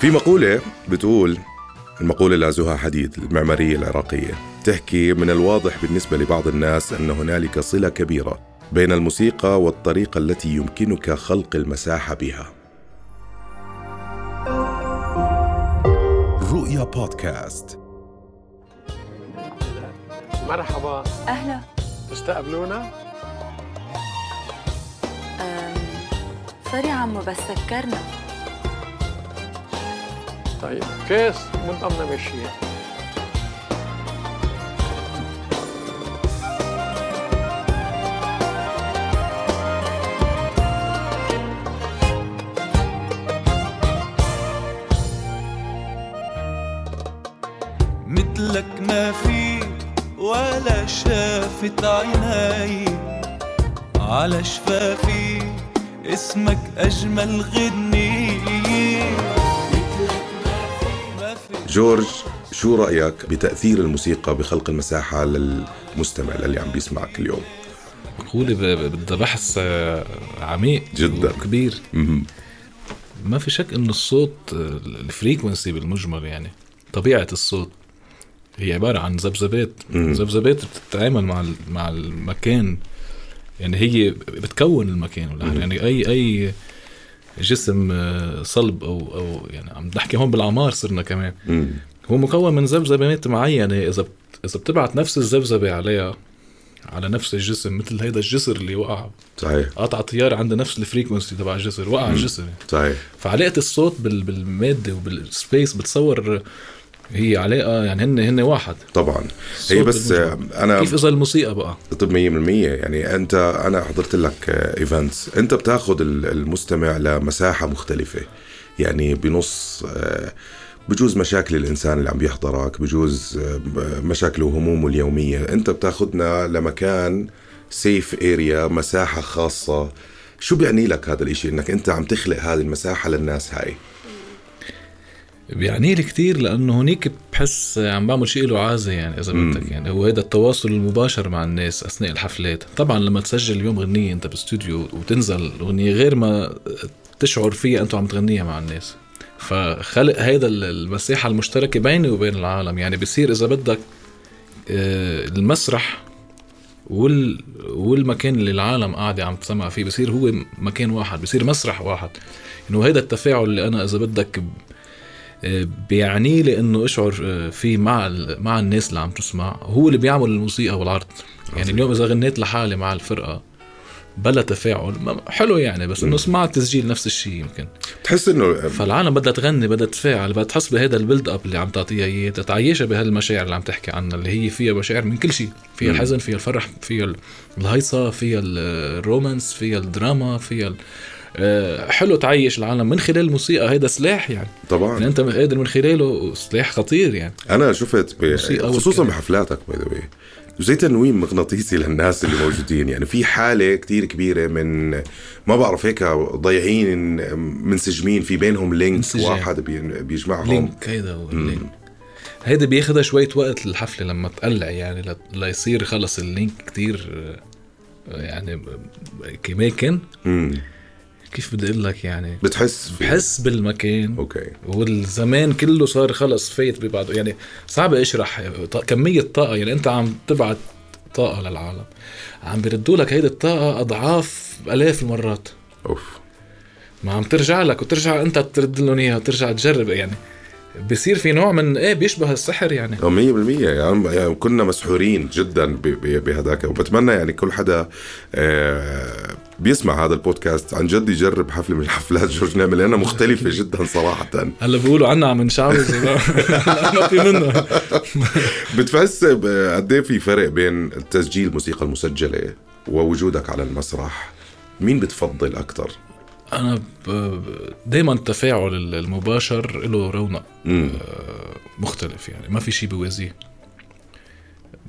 في مقولة بتقول المقولة لا زها حديد المعمارية العراقية تحكي من الواضح بالنسبة لبعض الناس أن هنالك صلة كبيرة بين الموسيقى والطريقة التي يمكنك خلق المساحة بها. رؤيا بودكاست. مرحبا. أهلا. تستقبلونا؟ أم، سوري عمو بس سكرنا طيب. كيس من ضمن مشي مثلك ما في ولا شافت عيناي. على شفافي اسمك أجمل غنية جورج شو رأيك بتأثير الموسيقى بخلق المساحة للمستمع اللي عم بيسمعك اليوم؟ مقولة بدها بحث آه، عميق جداً. كبير مهم. ما في شك إنه الصوت آه، الفريكونسي بالمجمل يعني طبيعة الصوت هي عبارة عن ذبذبات مم. ذبذبات بتتعامل مع مع المكان يعني هي بتكون المكان. يعني اي أي جسم آه، صلب أو أو يعني عم نحكي هون بالاعمار صرنا كمان. هو مكون من ذبذبات معينة. إذا بت- إذا بتبعت نفس الذبذبة عليها على نفس الجسم مثل هيدا الجسر اللي وقع. صحيح. قطع تيار عنده نفس ال frequency تبع الجسر وقع الجسر صحيح. فعلاقة الصوت بال- بالمادة وبال space بتصور هي علاقة يعني هن هن واحد. طبعا. هي بس بالمجمل. أنا كيف إذا الموسيقى بقى؟ طب 100% يعني أنت أنا حضرت لك events أنت بتاخذ ال- المستمع لمساحة مختلفة. يعني بنص آه، بجوز مشاكل الإنسان اللي عم بيحضرك بجوز آه، مشاكله وهمومه اليومية. أنت بتاخذنا لمكان safe area مساحة خاصة. شو بيعني لك هذا الإشي؟ إنك أنت عم تخلق هذه المساحة للناس هاي. بيعني لي كثير لأنه هنيك بحس عم بعمل شيء له عازة يعني إذا. بدك يعني. هو هذا التواصل المباشر مع الناس أثناء الحفلات. طبعا لما تسجل اليوم غنية أنت باستوديو وتنزل الأغنية غير ما تشعر فيها انت عم تغنيها مع الناس. فخلق هيدا المساحة المشتركة بيني وبين العالم. يعني بصير إذا بدك آه، المسرح وال والمكان اللي العالم قاعدة عم تسمع فيه بصير هو مكان واحد بصير مسرح واحد. إنه هيدا التفاعل اللي أنا إذا بدك بيعني لي إنه أشعر آه، فيه مع مع الناس اللي عم تسمع. هو اللي بيعمل الموسيقى والعرض. يعني اليوم إذا غنيت لحالي مع الفرقة بلا تفاعل حلو يعني بس إنه سمعت تسجيل نفس الشيء يمكن. بتحس إنه فالعالم بدها تغني بدها تفاعل بدها تحس بهذا ال build up اللي عم تعطيها إياه تتعيشها بهالمشاعر اللي عم تحكي عنها اللي هي فيها مشاعر من كل شيء. فيها الحزن فيها الفرح فيها ال- الهيصة فيها ال- ال romance فيها الدراما فيها آه، حلو تعيش العالم من خلال الموسيقى. هيدا سلاح يعني. طبعا. يعني أنت قادر من خلاله سلاح خطير يعني. أنا شفت ب... خصوصا. بحفلاتك by the way زي تنويم مغناطيسي للناس اللي موجودين. يعني في حالة كتير كبيرة من ما بعرف هيك ضايعين منسجمين في بينهم link انسجام. واحد بي... بيجمعهم. link هيدا هو ال link هيدا بياخدها شوية وقت الحفلة لما تقلع يعني ليصير خلص ال link كتير آه، يعني مم. كيف بدي أقول لك يعني؟ بتحس في... بحس بالمكان. okay. والزمان كله صار خلص فايت ببعضه. يعني صعب اشرح ط- كمية طاقة. يعني أنت عم تبعت طاقة للعالم. عم بيردوا لك هيدي الطاقة أضعاف آلاف المرات. أوف. ما عم ترجع لك وترجع أنت ترد لهم إياها وترجع تجرب. يعني بصير في نوع من إيه بيشبه السحر يعني. أو 100% يعني يعني كنا مسحورين جدا بهداك. وبتمنى يعني كل حدا آه، بيسمع هذا البودكاست عن جد يجرب حفلة من حفلات جورج نعمل لأنها مختلفة جدا صراحة. هلأ بيقولوا عنا عم نشعوذ ما في منه بتحس قد إيه في فرق بين تسجيل الموسيقى المسجلة ووجودك على المسرح؟ مين بتفضل أكثر أنا دائما التفاعل المباشر له رونق امم مختلف يعني ما في شيء بيوازيه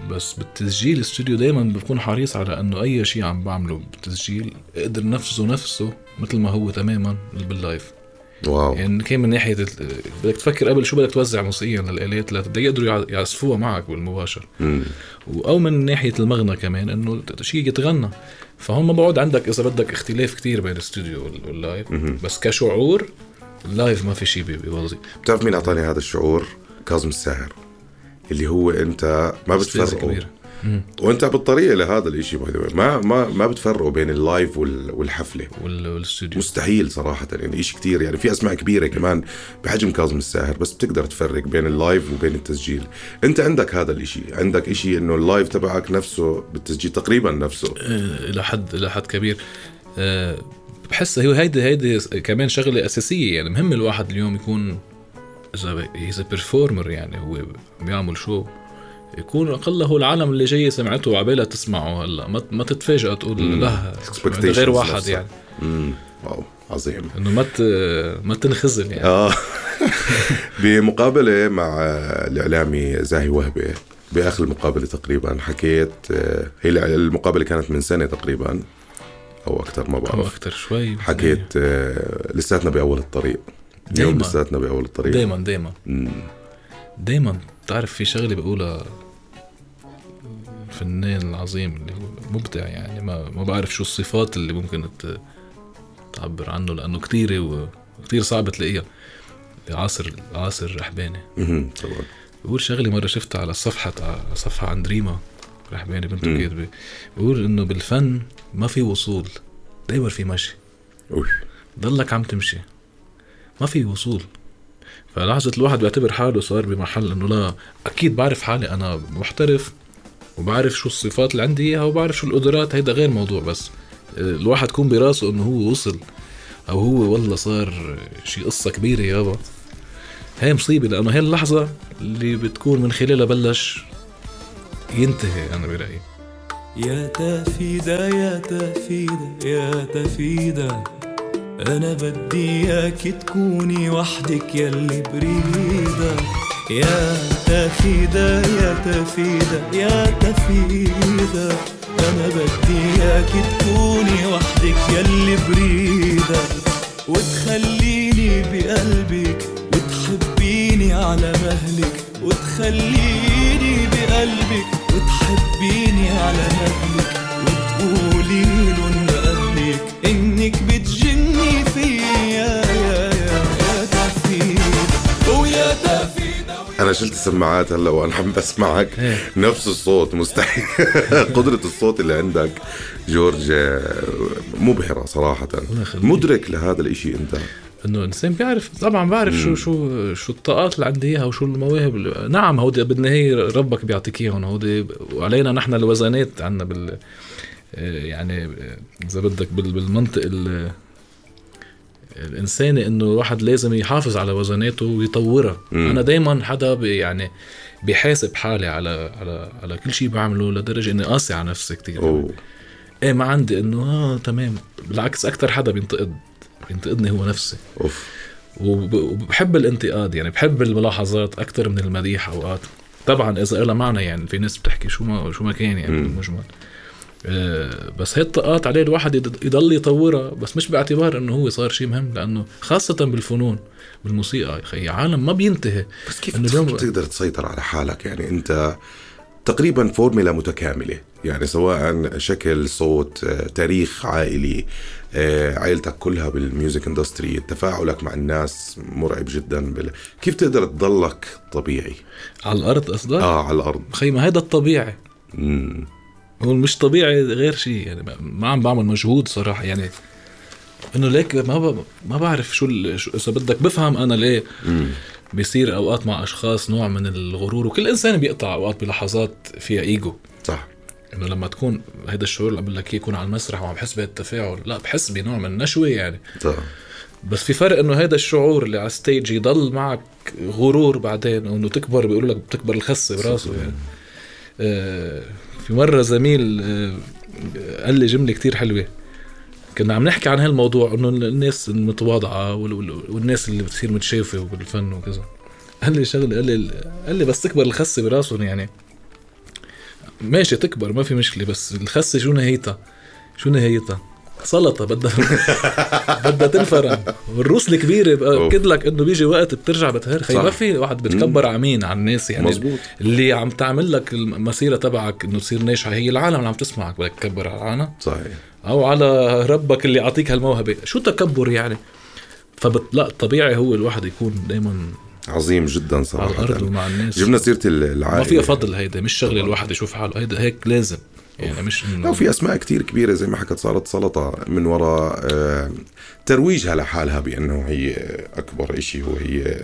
بس بالتسجيل الاستوديو دائما بكون حريص على إنه أي شيء عم بعمله بالتسجيل أقدر نفذه نفسه مثل ما هو تماما بال live wow. يعني كان من ناحية بدك تفكر قبل شو بدك توزع موسيقيا للآلات لتقدروا يقدروا يع- يعزفوها معك بالمباشر. مم. أو من ناحية المغنى كمان إنه شيء يتغنى. فهون ما بعد عندك إذا بدك اختلاف كتير بين الاستوديو وال- وال live. بس كشعور ال live ما في شيء بي- بيوظف بتعرف مين أعطاني هذا الشعور؟ كاظم الساهر اللي هو أنت ما كبير. وأنت بالطريقة لهذا الإشي باي ما ما ما بتفرقوا بين ال live وال- والحفلة. وال- والاستوديو مستحيل صراحة يعني إشي كتير. يعني في أسماء كبيرة كمان بحجم كاظم الساهر بس بتقدر تفرق بين ال live وبين التسجيل. أنت عندك هذا الإشي. عندك إشي إنه ال live تبعك نفسه بالتسجيل تقريبا نفسه. آه، إلى حد إلى حد كبير. آه، بحس هي هيدي هيدي كمان شغلة أساسية. يعني مهم الواحد اليوم يكون إذا he's performer يعني هو بيعمل شو يكون أقله العالم اللي جاي سمعته وعبالها تسمعه هلا. ما ما تتفاجئ تقول لا غير واحد. يعني. امم wow عظيم. إنه ما ت- ما تنخذل يعني. آه. بمقابلة مع الإعلامي زاهي وهبة بآخر المقابلة تقريبا حكيت آه، هي المقابلة كانت من سنة تقريبا أو أكثر ما أو بعرف أكثر شوي. حكيت آه، لساتنا بأول الطريق. اليوم دايماً. لساتنا بأول الطريق دايما دايما. دايما بتعرف في شغلة بقولها الفنان العظيم اللي هو مبدع يعني ما ما بعرف شو الصفات اللي ممكن تعبر عنه لأنه كثيره وكثير صعب تلاقيها عاصر عاصر رحباني. طبعا بقول شغلة مرة شفتها على صفحه على صفحة عند ريما رحباني بنته. كاتبه بقول إنه بالفن ما في وصول دايما في مشي أوف. ضلك عم تمشي ما في وصول. فلحظة الواحد بيعتبر حاله صار بمحل إنه لا أكيد بعرف حالي أنا محترف وبعرف شو الصفات اللي عندي إياها وبعرف شو القدرات هيدا غير موضوع بس. الواحد يكون براسه إنه هو وصل أو هو والله صار شي قصة كبيرة يابا هي مصيبة لأنه هي اللحظة اللي بتكون من خلالها بلش ينتهي أنا برأيي. يا تفيدة يا تفيدة يا تفيدة. أنا بدي إياك تكوني وحدك يلي بريدة. يا تفيدة يا تفيدة يا تفيدة. أنا بدي إياك تكوني وحدك يلي بريدة. وتخليني بقلبك وتحبيني على مهلك. وتخليني بقلبك وتحبيني على مهلك. وتقولي لأهلك بتجني فيا يا يا ويا أنا شلت السماعات هلا وأنا عم بسمعك. إيه. نفس الصوت مستحيل. قدرة الصوت اللي عندك جورج مبهرة صراحة. يخليك. مدرك لهذا الإشي أنت. إنه الانسان بيعرف طبعا بعرف شو شو شو الطاقات اللي عندي إياها وشو المواهب اللي- نعم هودي بالنهاية ربك بيعطيك إياهم هودي وعلينا نحن الوزنات عندنا بال يعني آه، إذا بدك بال- بالمنطق ال- الإنساني إنه الواحد لازم يحافظ على وزناته ويطورها. أنا دائما حدا بي يعني بيحاسب حالي على على على كل شيء بعمله لدرجة إني قاسي على نفسي كثير أوه. إيه ما عندي إنه آه تمام. بالعكس أكثر حدا بينتقد بينتقدني هو نفسي. وب- وبحب الانتقاد يعني بحب الملاحظات أكثر من المديح أوقات. طبعا إذا لها معنى يعني في ناس بتحكي شو ما شو ما كان يعني. بالمجمل آه، بس هي الطاقات عليه الواحد يض- يضل يطورها بس مش باعتبار إنه هو صار شيء مهم لأنه خاصة بالفنون بالموسيقى. يا عالم ما بينتهي. بس كيف بتقدر تسيطر على حالك؟ يعني أنت تقريبا فورميلا متكاملة يعني سواء شكل صوت آه، تاريخ عائلي آه، عائلتك كلها بال music industry تفاعلك مع الناس مرعب جدا بال... كيف تقدر تضلك طبيعي؟ على الأرض قصدك؟ آه على الأرض. خي ما هيدا الطبيعي. مم. هو مش طبيعي غير شيء يعني ما- عم بعمل مجهود صراحة يعني إنه ليك ما ب... ما بعرف شو, ال... شو إذا بدك بفهم أنا ليه. بيصير أوقات مع أشخاص نوع من الغرور وكل إنسان بيقطع أوقات بلحظات فيها إيجو. صح. إنه لما تكون هيدا الشعور اللي عم بقول لك يكون على المسرح وعم بحس بهالتفاعل لا بحس بنوع من النشوة يعني. صح. بس في فرق إنه هيدا الشعور اللي على الستيج يضل معك غرور بعدين أو انه تكبر بيقولوا لك بتكبر الخسه براسه يعني. آه، في مرة زميل آه، قال لي جملة كتير حلوة. كنا عم نحكي عن هالموضوع إنه الناس المتواضعة وال- وال- والناس اللي بتصير متشافة بالفن وكذا. قال لي شغلة قال لي قال لي بس تكبر الخسة براسهم يعني. ماشي تكبر ما في مشكلة بس الخسة شو نهايتها؟ شو نهايتها؟ سلطة بدها بدها تنفرم والروس الكبيرة. باكد لك إنه بيجي وقت بترجع بتهرخي صح. ما في واحد بتكبر على مين؟ على الناس يعني. مزبوط. اللي عم تعمل لك المسيرة تبعك إنه تصير ناجحة. هي العالم اللي عم تسمعك بدك تكبر على العالم. صحيح. أو على ربك اللي يعطيك هالموهبة. شو تكبر يعني؟ فبت... لا طبيعي هو الواحد يكون دائما عظيم جدا على صراحة الأرض ومع الناس. جبنا سيره العائله ما فيها فضل هيدا مش شغلة الواحد يشوف حاله. هيدا هيك لازم. يعني مش إنه وفي أسماء كتير كبيرة زي ما حكت صارت سلطة من وراء آه، ترويجها لحالها بأنه هي أكبر إشي وهي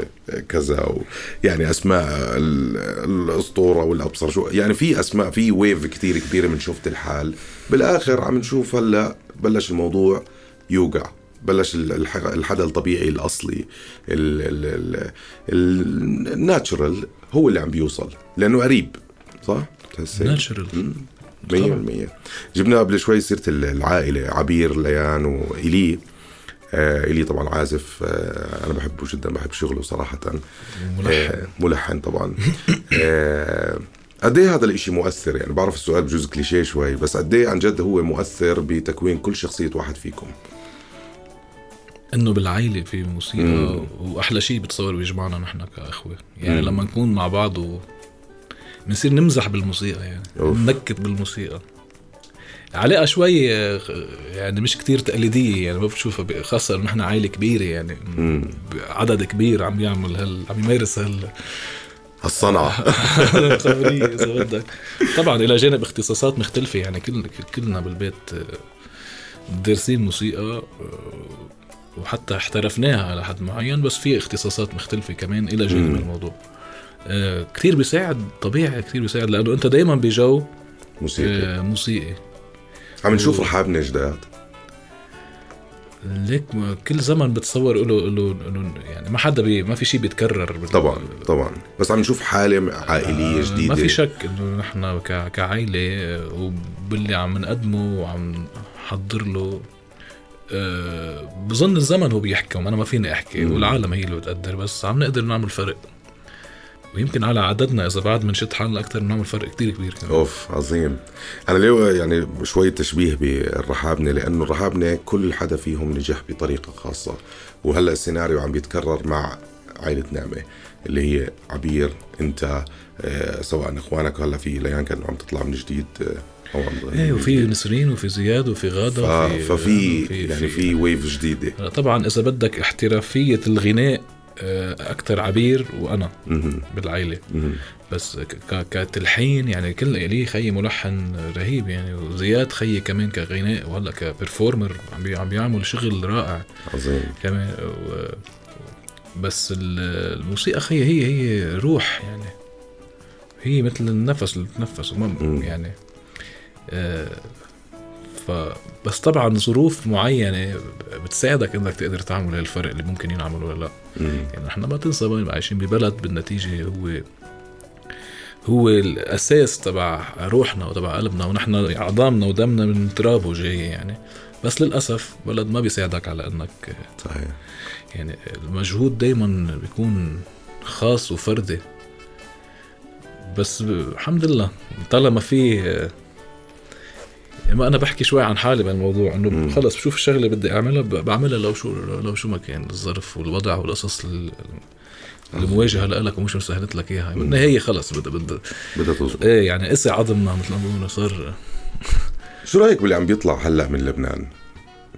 كذا و يعني أسماء ال- الأسطورة والأبصر شو يعني في أسماء في ويف كتير كبيرة من شفت الحال. بالآخر عم نشوف هلأ بلش الموضوع يوقع بلش ال- الح- الحدا الطبيعي الأصلي ال- ال- ال- ال- الناتشرال هو اللي عم بيوصل لأنه قريب صح؟ ناتشرال مية بالمية جبنا قبل شوي سيرة العائلة عبير ليان وإلي. آه إلي طبعا عازف. آه أنا بحبه جدا بحب شغله صراحة. آه ملحن. طبعا. آه قد إيه هذا الإشي مؤثر؟ يعني بعرف السؤال بجوز كليشيه شوي بس قد إيه عن جد هو مؤثر بتكوين كل شخصية واحد فيكم؟ إنه بالعائلة في موسيقى. وأحلى شيء بتصور بيجمعنا نحن كإخوة. يعني مم. لما نكون مع بعض و بنصير نمزح بالموسيقى يعني أوف. ننكت بالموسيقى علاقة شوي يعني مش كتير تقليدية يعني ما بتشوفها خاصة انه نحن عائلة كبيرة يعني مم. عدد كبير عم يعمل هال عم يمارس هال إذا بدك طبعا إلى جانب اختصاصات مختلفة يعني كل كلنا بالبيت دارسين موسيقى وحتى احترفناها على حد معين بس في اختصاصات مختلفة كمان إلى جانب. الموضوع كتير بيساعد طبيعي كتير بيساعد لأنه أنت دايما بجو موسيقى آه، موسيقي. عم نشوف رحاب نجدات. ليك كل زمن بتصور له له يعني ما حدا بي ما في شيء بيتكرر. طبعا طبعا. بس عم نشوف حالة عائلية آه، جديدة. ما في شك إنه نحن ك- كعائلة آه، وباللي عم نقدمه وعم نحضر له. آه، بظن الزمن هو بيحكم أنا ما فيني أحكي. والعالم هي اللي بتقدر بس عم نقدر نعمل فرق. ويمكن على عددنا إذا بعد منشد حالنا أكثر بنعمل فرق كتير كبير كمان. أوف عظيم. أنا ليه يعني شوي تشبيه بالرحابنة لأنه الرحابنة كل حدا فيهم نجح بطريقة خاصة. وهلأ السيناريو عم بيتكرر مع عائلة نعمة اللي هي عبير أنت آه سواء إخوانك هلأ في ليان كانوا عم تطلع من جديد آه، أو عم إيه وفي نسرين وفي زياد وفي غادة ف- وفي ففي في- يعني في ويف جديدة. هلا طبعا إذا بدك احترافية الغناء أكثر عبير وأنا. بالعائلة. بس كتلحين يعني كل لي خيي ملحن رهيب يعني وزياد خيي كمان كغناء وهلأ كبرفورمر عم عم بيعمل شغل رائع. عظيم. كمان بس ال- الموسيقى خيي هي هي روح يعني. هي مثل النفس اللي بتنفسه يعني آه ف بس طبعا ظروف معينة بتساعدك إنك تقدر تعمل هالفرق اللي ممكن ينعمل ولا لا. مم. يعني نحن ما تنسى وين عايشين ببلد بالنتيجة هو هو الأساس تبع روحنا وتبع قلبنا ونحن عظامنا ودمنا من ترابه جاي يعني. بس للأسف بلد ما بيساعدك على أنك صحيح. يعني المجهود دايما بيكون خاص وفردي. بس الحمد لله طالما في ما أنا بحكي شوي عن حالي بالموضوع إنه. خلص بشوف الشغلة بدي أعملها بعملها لو شو لو شو ما كان الظرف والوضع والقصص ال- المواجهه لك ومش مسهلت لك إياها. بالنهاية خلص بدها بدها بدها تظبط إيه يعني قسي عظمنا مثل ما بيقولوا صار شو رأيك باللي عم بيطلع هلا من لبنان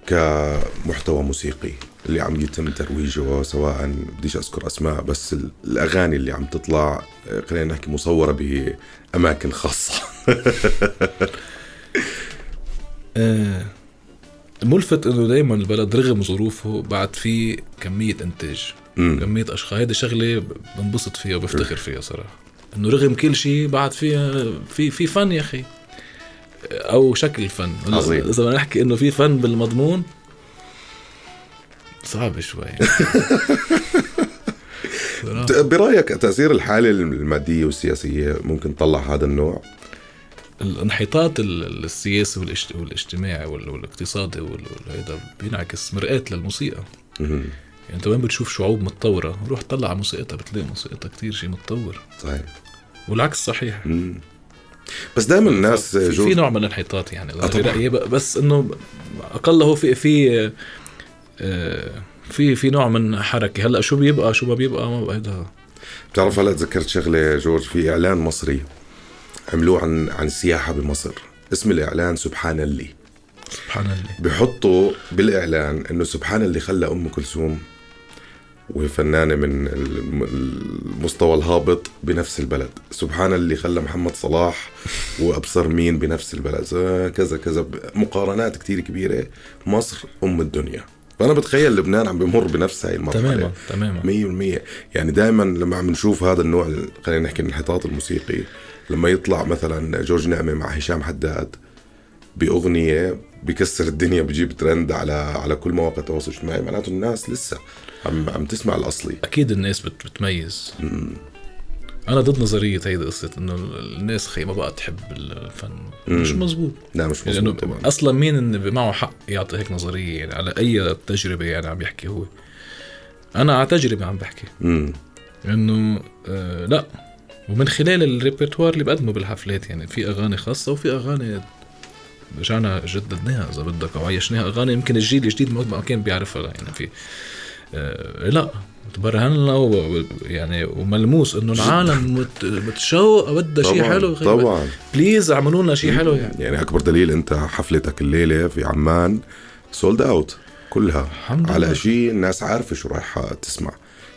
كمحتوى موسيقي؟ اللي عم يتم ترويجه سواء بديش أذكر أسماء بس ال- الأغاني اللي عم تطلع خلينا نحكي مصورة بأماكن خاصة. ملفت إنه دائما البلد رغم ظروفه بعد في كمية إنتاج مم. كمية أشخاص. هيدي شغلة بنبسط فيها وبفتخر فيها صراحة. إنه رغم كل شيء بعد في في في فن يا أخي. أو شكل فن عظيم. إذا بدنا نحكي إنه في فن بالمضمون صعب شوي. برأيك تأثير الحالة المادية والسياسية ممكن تطلع هذا النوع؟ الانحطاط ال- السياسي والاجت- والاجتماعي وال- والاقتصادي وال- وهيدا بينعكس مرآة للموسيقى. يعني انت وين بتشوف شعوب متطورة؟ روح طلع على موسيقتها بتلاقي موسيقتها كتير شيء متطور صحيح. والعكس صحيح. مم. بس دائما الناس في, في نوع من الانحطاط يعني آه ب- بس إنه أقل هو في في آه، في في نوع من حركة. هلأ شو بيبقى؟ شو ما بيبقى؟ ما بقى هيدا. بتعرف هلأ تذكرت شغلة جورج في إعلان مصري. عملوه عن عن السياحه بمصر. اسم الإعلان سبحان اللي سبحان الله. بحطوا بالإعلان إنه سبحان اللي خلى أم كلثوم وهي فنانة من الم- المستوى الهابط بنفس البلد. سبحان اللي خلى محمد صلاح وأبصر مين بنفس البلد. ز- كذا كذا. مقارنات كتير كبيرة. مصر أم الدنيا. فأنا بتخيل لبنان عم بمر بنفس هاي المرحلة. تماما تماما. مية بالمية. يعني دائما لما عم نشوف هذا النوع خلينا نحكي الانحطاط الموسيقي لما يطلع مثلا جورج نعمة مع هشام حداد بأغنية بكسر الدنيا بجيب ترند على على كل مواقع التواصل الاجتماعي معناته الناس لسه عم عم تسمع الأصلي. أكيد الناس بت بتميز. أنا ضد نظرية هيدي قصة إنه الناس خي ما بقى تحب الفن. مش مزبوط لا مش مظبوط طبعا. أصلا مين إن معه حق يعطي هيك نظرية؟ يعني على أي تجربة يعني عم يحكي هو؟ أنا على تجربة عم بحكي. امم إنه آه لا. ومن خلال الريperتوار اللي بقدمه بالحفلات يعني في أغاني خاصة وفي أغاني رجعنا جددناها إذا بدك أو عيشناها. أغاني يمكن الجيل الجديد ما كان بيعرفها يعني في آه لا تبرهن لنا يعني وملموس إنه العالم مت متشوقه بدها شيء حلو طبعا. بليز اعملوا لنا شيء حلو يعني. يعني أكبر دليل أنت حفلتك الليلة في عمان sold out كلها. الحمد على. شيء الناس عارفة شو رايحة تسمع.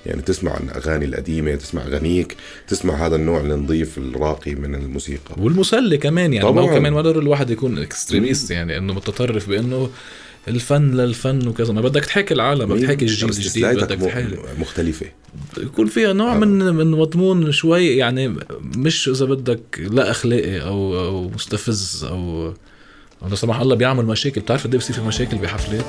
يعني تسمع عن أغاني القديمة تسمع أغانيك تسمع هذا النوع النظيف الراقي من الموسيقى. والمسلي كمان يعني ما طبعاً. هو كمان ما ضر الواحد يكون extremist يعني إنه متطرف بإنه الفن للفن وكذا. ما بدك تحكي العالم بدك تحكي الجيل بس الجديد بدك تحكي. مختلفة. يكون فيها نوع من من مضمون شوي يعني مش إذا بدك لا أخلاقي أو أو مستفز أو أو لا سمح الله بيعمل مشاكل. بتعرف قد إيه بصير في مشاكل بحفلات؟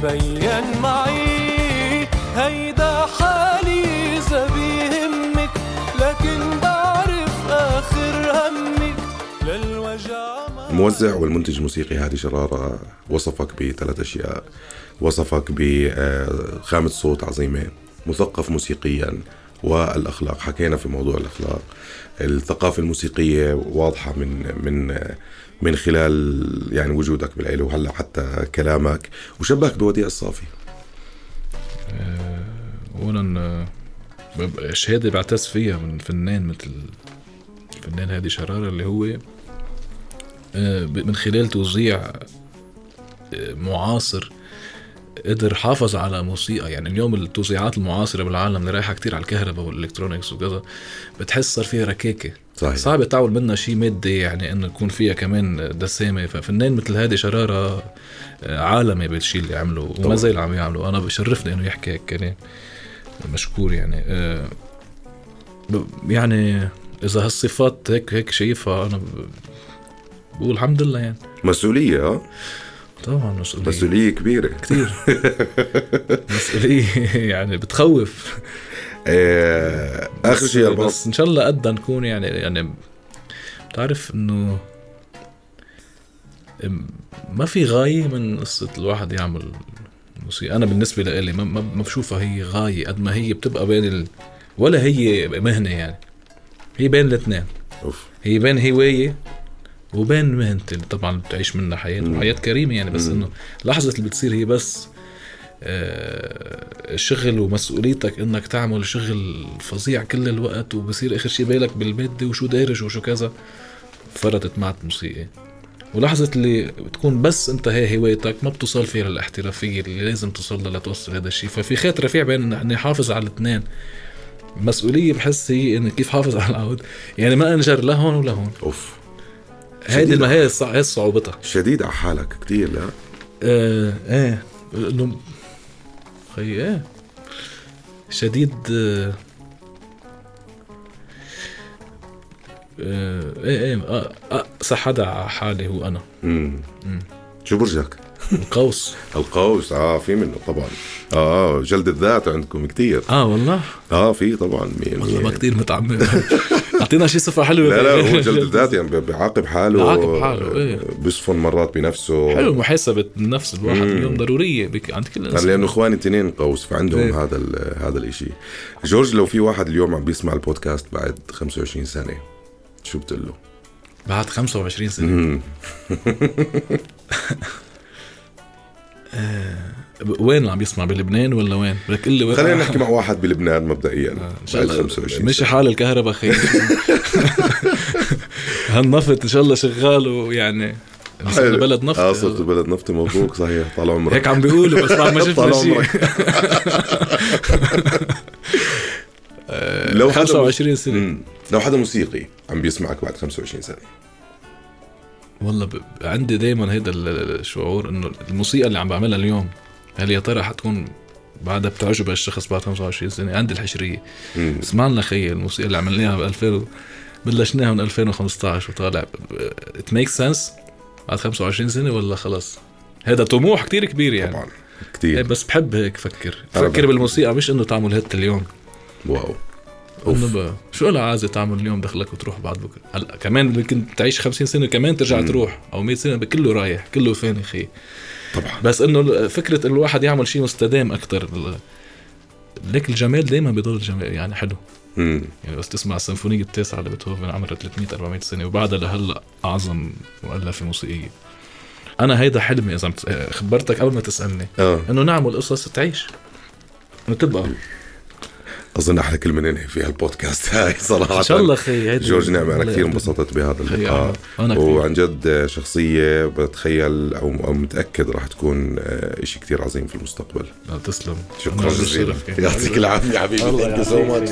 جد مبين معي. هيدا حالي إذا بيهمك لكن بعرف آخر همك. للوجع الموزع والمنتج الموسيقي هادي شرارة. وصفك بثلاث أشياء. وصفك بخامة صوت عظيمة. مثقف موسيقيا والأخلاق. حكينا في موضوع الأخلاق. الثقافة الموسيقية واضحة من من من خلال يعني وجودك بالعيلة وهلأ حتى كلامك وشبهك بوديع الصافي. اولا آه، شهادة بعتز فيها من فنان مثل الفنان هادي شرارة اللي هو آه، من خلال توزيع آه، معاصر قدر حافظ على موسيقى. يعني اليوم التوزيعات المعاصرة بالعالم اللي رايحة كتير على الكهرباء والإلكترونيكس وكذا بتحس صار فيها ركاكة صحيح. صعب تعمل منها شيء مادي يعني إنه يكون فيها كمان دسامة. ففنان مثل هادي شرارة آه، عالمي بالشيء اللي عمله وما طبعاً. زال عم يعمله. أنا بشرفني إنه يحكي هيك كلام مشكور يعني. آه، يعني إذا هالصفات هيك هيك شايفها أنا بقول الحمد لله يعني. مسؤولية ها؟ طبعا مسؤولية. مسؤولية كبيرة. كثير مسؤولية يعني بتخوف. آه، بس- شيء بس إن شاء الله قدها نكون يعني يعني بتعرف إنه ما في غاية من قصة الواحد يعمل موسيقى أنا بالنسبة لإلي ما, ما بشوفها هي غاية قد ما هي بتبقى بين ال... ولا هي مهنة يعني هي بين الاثنين. هي بين هواية وبين مهنتي اللي طبعا بتعيش منها حياة مم. وحياة كريمة يعني بس مم. إنه لحظة اللي بتصير هي بس شغل ومسؤوليتك إنك تعمل شغل فظيع كل الوقت وبصير آخر شي بالك بالمادة وشو دارج وشو كذا. فرطت معك موسيقى. ولحظة اللي بتكون بس أنت هي هوايتك ما بتوصل فيها للاحترافية اللي لازم توصل لها لتوصل هذا الشيء ففي خيط رفيع بين إني حافظ على الاثنين. مسؤولية بحس هي اني كيف حافظ على العود. يعني ما أنجر لا هون ولا هون. أوف. هيدي. ما هي صعوبتها شديد على حالك كتير لا؟ آه إيه. انه خي إيه شديد آه آه إيه إيه آه اقسى حدا على حالي هو أنا مم. مم. شو برجك؟ القوس القوس آه في منه طبعا آه جلد الذات عندكم كتير آه والله آه في طبعا والله ما. كتير متعمم أعطينا شي صفة حلوة لا لا هو جلد الذات يعني بي- بيعاقب حاله بيعاقب حاله، إيه. بيصفن مرات بنفسه حلو محاسبة النفس الواحد. اليوم ضرورية بك عند كل يعني انسان لأنه إخواني اثنين قوس فعندهم إيه. هذا هذا الإشي جورج لو في واحد اليوم عم بيسمع البودكاست بعد 25 سنة شو بتقول له؟ بعد 25 سنة. وين عم يسمع؟ بلبنان ولا وين؟ بدك تقول لي وين؟ خلينا نحكي مع واحد بلبنان مبدئيا. إن شاء الله. 25 مشي. حال الكهرباء خير. هالنفط إن شاء الله شغال ويعني صرنا بلد نفط. آه صرت بلد نفط مبروك صحيح طال عمرك. هيك عم بيقولوا بس بعد ما شفنا شيء. لو حدا 25 سنة. مم. لو حدا موسيقي عم بيسمعك بعد 25 سنة. والله ب... عندي دائما هيدا ال- الشعور إنه الموسيقى اللي عم بعملها اليوم هل يا ترى حتكون بعدها بتعجب الشخص بعد 25 سنة عندي الحشرية؟ مم. اسمع لنا خيي الموسيقى اللي عملناها ب 2000 و- بلشناها من 2015 وطالع it make sense بعد 25 سنة ولا خلص؟ هذا طموح كتير كبير يعني. طبعا إيه كثير بس بحب هيك فكر. فكر. بالموسيقى مش إنه تعمل hit اليوم. wow. ب- شو لها عازة تعمل اليوم دخلك وتروح بعد بكرة؟ هلا كمان ممكن تعيش 50 سنة كمان ترجع تروح أو 100 سنة كله رايح كله فاني خي طبعا. بس إنه فكرة إنه الواحد يعمل شيء مستدام أكثر ليك الجمال دائما بيضل جمال يعني حلو. مم. يعني بس تسمع السيمفونية التاسعة لبيتهوفن عمرها 300 400 سنة وبعدها لهلأ أعظم مؤلفة موسيقية. أنا هيدا حلمي إذا مت- خبرتك قبل ما تسألني. آه. إنه نعمل قصص تعيش. إنه تبقى. أظن أحلى كلمه ننهي فيها البودكاست. هاي صراحة. إن شاء الله خي جورج أنا الله كثير. انبسطت بهذا اللقاء. وعن جد شخصية بتخيل أو متأكد راح تكون آه، إشي كثير عظيم في المستقبل. تسلم. شكرا جزيلا. يعطيك العافية حبيبي. thank you so much